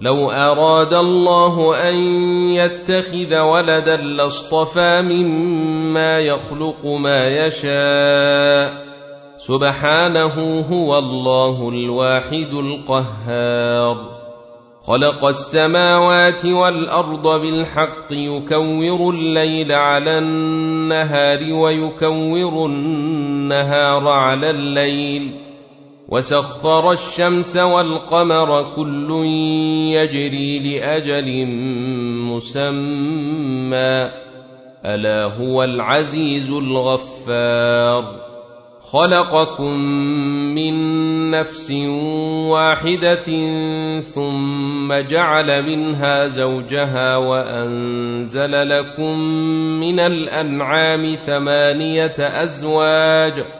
لو أراد الله أن يتخذ ولدا لاصطفى مما يخلق ما يشاء. سبحانه هو الله الواحد القهار. خلق السماوات والأرض بالحق يكور الليل على النهار ويكور النهار على الليل. وسخر الشمس والقمر كل يجري لأجل مسمى. ألا هو العزيز الغفار. خلقكم من نفس واحدة ثم جعل منها زوجها وأنزل لكم من الأنعام ثمانية أزواج.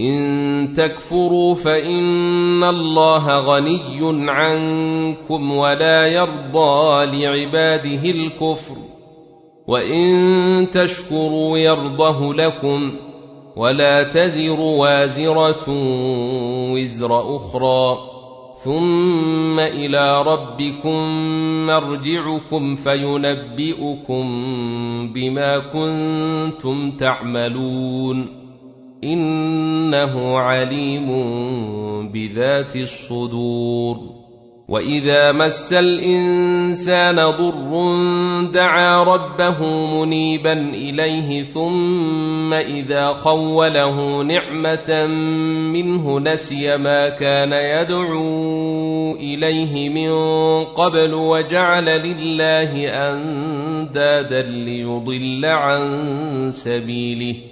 إن تكفروا فإن الله غني عنكم ولا يرضى لعباده الكفر وإن تشكروا يرضه لكم ولا تزر وازرة وزر أخرى ثم إلى ربكم مرجعكم فينبئكم بما كنتم تعملون إنه عليم بذات الصدور. وإذا مس الإنسان ضر دعا ربه منيبا إليه ثم إذا خوله نعمة منه نسي ما كان يدعو إليه من قبل وجعل لله أندادا ليضل عن سبيله.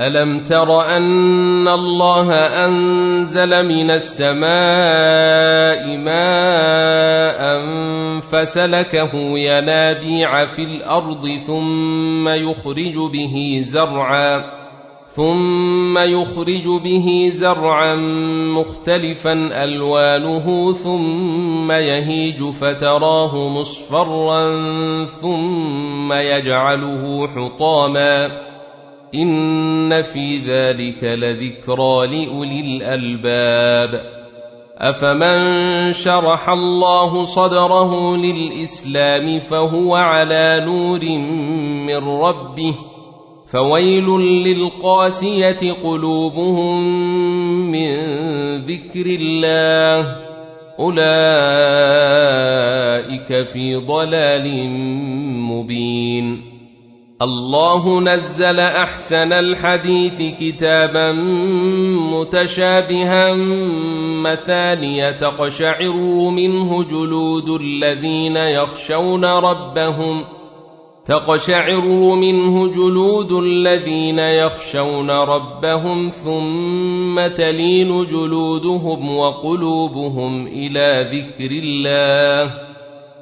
ألم تر أن الله أنزل من السماء ماء فسلكه ينابيع في الأرض ثم يخرج به زرعا ثم يخرج به زرعا مختلفا ألوانه ثم يهيج فتراه مصفرا ثم يجعله حطاما. ان في ذلك لذكرى لاولي الالباب افمن شرح الله صدره للاسلام فهو على نور من ربه فويل للقاسيه قلوبهم من ذكر الله اولئك في ضلال مبين الله نزل أحسن الحديث كتابا متشابها مثانية تقشعر منه جلود الذين يخشون ربهم ۖ تقشعر منه جلود الذين يخشون ربهم ثم تلين جلودهم وقلوبهم إلى ذكر الله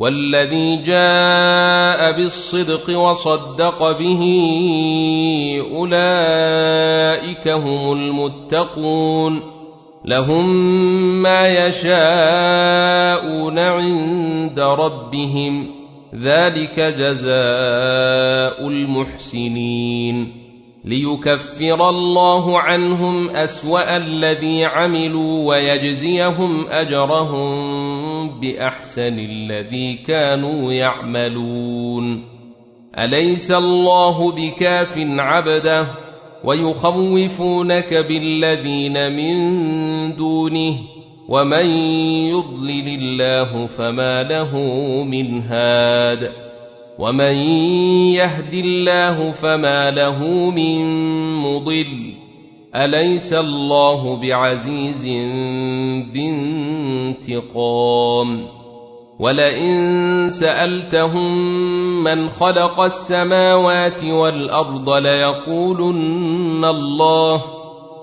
والذي جاء بالصدق وصدق به أولئك هم المتقون لهم ما يشاءون عند ربهم ذلك جزاء المحسنين ليكفر الله عنهم أسوأ الذي عملوا ويجزيهم أجرهم بأحسن الذي كانوا يعملون. أليس الله بكاف عبده ويخوفونك بالذين من دونه؟ ومن يضلل الله فما له من هاد. ومن يهد الله فما له من مضل. أليس الله بعزيز ذي انتقام؟ ولئن سألتهم من خلق السماوات والأرض ليقولن الله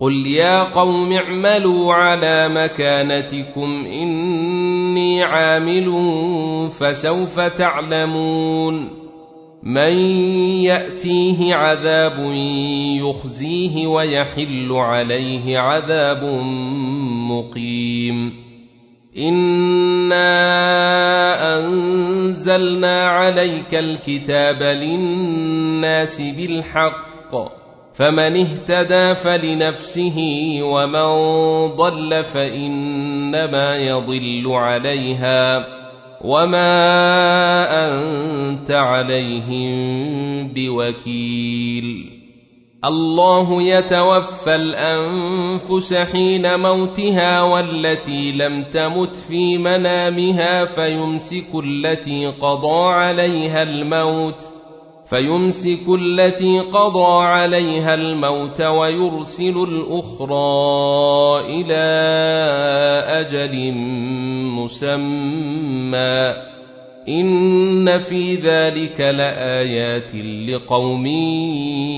قل يا قوم اعملوا على مكانتكم اني عامل فسوف تعلمون من ياتيه عذاب يخزيه ويحل عليه عذاب مقيم انا انزلنا عليك الكتاب للناس بالحق فمن اهتدى فلنفسه ومن ضل فإنما يضل عليها وما أنت عليهم بوكيل. الله يتوفى الأنفس حين موتها والتي لم تمت في منامها فيمسك التي قضى عليها الموت فيمسك التي قضى عليها الموت ويرسل الأخرى إلى أجل مسمى. إن في ذلك لآيات لقوم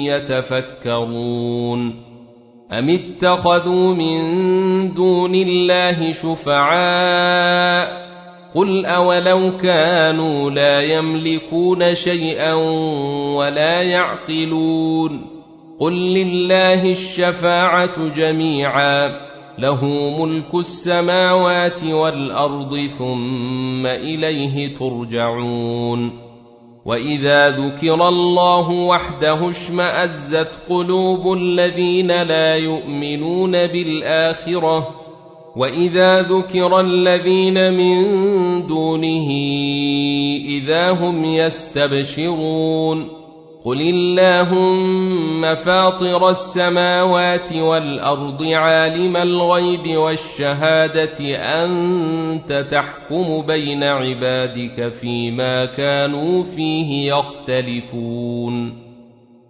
يتفكرون. أم اتخذوا من دون الله شفعاء قل اولو كانوا لا يملكون شيئا ولا يعقلون قل لله الشفاعه جميعا له ملك السماوات والارض ثم اليه ترجعون واذا ذكر الله وحده اشمازت قلوب الذين لا يؤمنون بالاخره واذا ذكر الذين من دونه اذا هم يستبشرون قل اللهم فاطر السماوات والارض عالم الغيب والشهاده انت تحكم بين عبادك فيما كانوا فيه يختلفون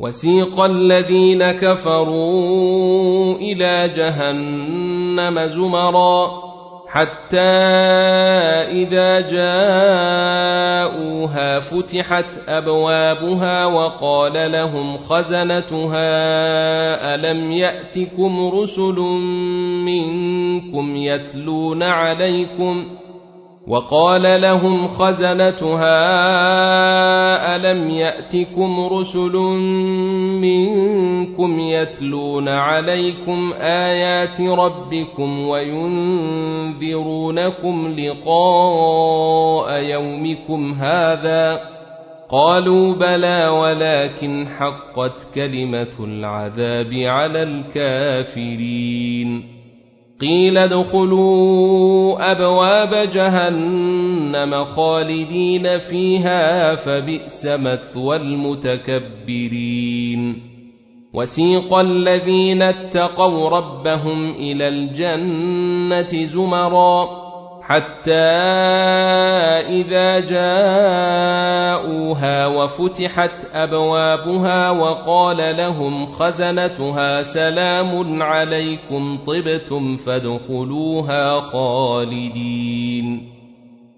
وسيق الذين كفروا إلى جهنم زمرا حتى إذا جاءوها فتحت أبوابها وقال لهم خزنتها ألم يأتكم رسل منكم يتلون عليكم وقال لهم خزنتها ألم يأتكم رسل منكم يتلون عليكم آيات ربكم وينذرونكم لقاء يومكم هذا قالوا بلى ولكن حقت كلمة العذاب على الكافرين قيل ادخلوا أبواب جهنم خالدين فيها فبئس مثوى المتكبرين. وسيق الذين اتقوا ربهم إلى الجنة زمرا. حتى إذا جاءوها وفتحت أبوابها وقال لهم خزنتها سلام عليكم طبتم فادخلوها خالدين.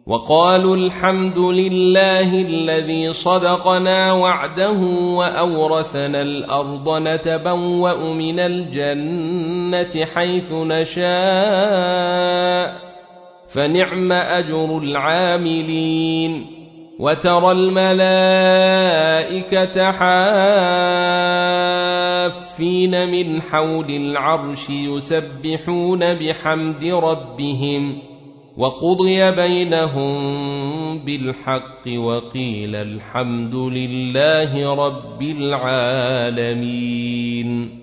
وقالوا الحمد لله الذي صدقنا وعده وأورثنا الأرض نتبوأ من الجنة حيث نشاء. فنعم أجر العاملين. وترى الملائكة حافين من حول العرش يسبحون بحمد ربهم. وقضي بينهم بالحق وقيل الحمد لله رب العالمين.